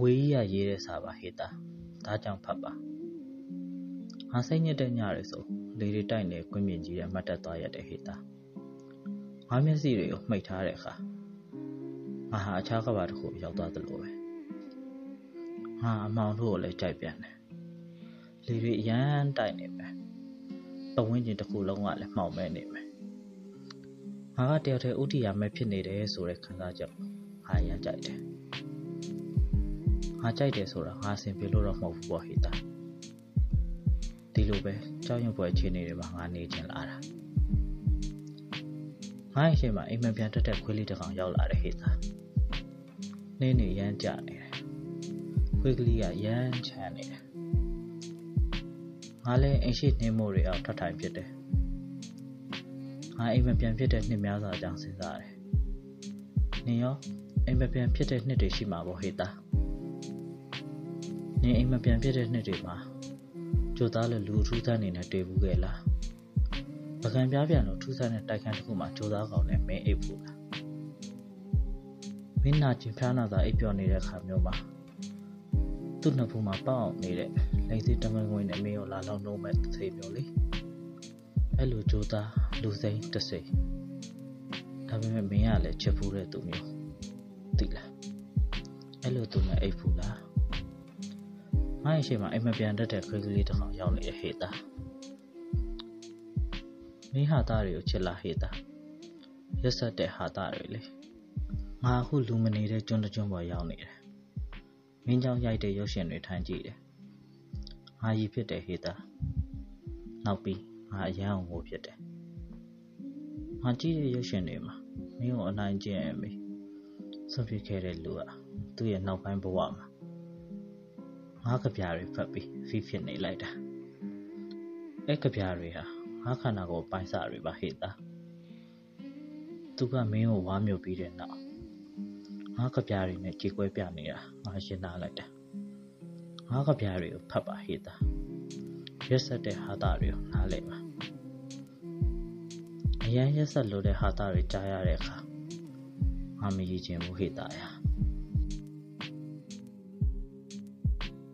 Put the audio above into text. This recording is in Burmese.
ဝေကြီးကရေးတဲ့စာပါဟေတာဒါကြောင့်ဖတ်ပါငါစိတ်ညစ်တဲ့ညတွေဆိုလေတွေတိုက်နေကွင်းမြင့်ကြီးတဲ့မတ်တက်သွားရတဲ့ဟေတာငါမျက်စိတွေကိုမှိတ်ထားတဲ့အခါငါဟာအခြားကဘာတစ်ခုရောက်သွားသလိုပဲငါအမောင်တို့ကိုလည်းကြိုက်ပြန်တယ်လေတွေအရန်တိုက်နေမယ်ပဝင်းကျင်တစ်ခုလုံးကလည်းမှောင်မဲနေမယ်ငါကတယောက်တည်းဥတီယာမဲ့ဖြစ်နေတယ်ဆိုတဲ့ခံစားချက်ငါရမ်းကြိုက်တယ် ငါကြိုက်တယ်ဆိုတာငါအဆင်ပြေလို့တော့မဟုတ်ဘူးပေါ့ဟေတာဒီလိုပဲကြောက်ရွံ့ပွဲအခြေအနေတွေမှာငါနေချင်လာတာငါ့အရှိမအိမ်မပြန်တက်တဲ့ခွေးလေးတစ်ကောင်ရောက်လာတဲ့ဟေတာနေနေရမ်းကြနေတယ်ခွေးကလေးကရမ်းချမ်းနေတယ်ငါလည်းအိမ်ရှိနှင်းမို့တွေအောင်ထွက်ထိုင်ဖြစ်တယ်ငါအိမ်မပြန်ဖြစ်တဲ့နှစ်များစွာကြောင့်စဉ်းစားတယ်နင်ရောအိမ်မပြန်ဖြစ်တဲ့နှစ်တွေရှိမှာပေါ့ဟေတာ နင်အိမ်မပြန်ဖြစ်တဲ့နှစ်တွေမှာကြိုသားလည်းလူထူးဆန်းနေနဲ့တွေ့ဘူးခဲ့လားပကံပြားပြန်လို့ထူးဆန်းတဲ့တိုက်ခန်းတစ်ခုမှာကြိုသားကောင်နဲ့မင်းအိပ်ဘူးလားမင်းနာကျင်ဖျားနာသာအိပ်ပျော်နေတဲ့ခါမျိုးမှာသူ့နှစ်ဖူးမှာပေါက်အောင်နေတဲ့လိန်စီတမန်ငွေနဲ့မင်းရောလာလောက်နှုံးမဲ့သိမျိုးလေအဲ့လိုကြိုသားလူစိမ့်တစိမ့်ဒါပေမဲ့မင်းကလည်းချစ်ဖူးတဲ့သူမျိုးသိလားအဲ့လိုသူနဲ့အိပ်ဖူးလား ငါ့ရှိမှာအိမ်မပြန်တတ်တဲ့ခွေးကလေးတစ်ကောင်ရောက်နေတဲ့ဟေတာမင်းဟာသားတွေကိုချစ်လာဟေတာရက်ဆက်တဲ့ဟာသားတွေလေငါအခုလူမနေတဲ့ကျွန်းတကျွန်းပေါ်ရောက်နေတယ်မင်းကြောင့်ရိုက်တဲ့ရုပ်ရှင်တွေထမ်းကြည့်တယ်ငါကြီးဖြစ်တဲ့ဟေတာနောက်ပြီးငါအရန်အောင်ကိုဖြစ်တယ်ငါကြည့်တဲ့ရုပ်ရှင်တွေမှာမင်းကိုအနိုင်ကျင့်ရမေးဆွန့်ပစ်ခဲ့တဲ့လူကသူ့ရဲ့နောက်ပိုင်းဘဝမှာ ငါးကပြားတွေဖတ်ပြီးဖိဖြစ်နေလိုက်တာအဲ့ကပြားတွေဟာငါးခန္ဓာကိုယ်ပိုင်စတွေပါဟေ့တာသူကမင်းကိုဝါမြုပ်ပြီးတဲ့နောက်ငါးကပြားတွေနဲ့ကြေကွဲပြနေတာငါရှင်းသားလိုက်တာငါးကပြားတွေကိုဖတ်ပါဟေ့တာရက်ဆက်တဲ့ဟာတာတွေကိုနားလည်ပါအရန်ရက်ဆက်လို့တဲ့ဟာတာတွေကြားရတဲ့အခါငါမရည်ချင်ဘူးဟေ့တာရာ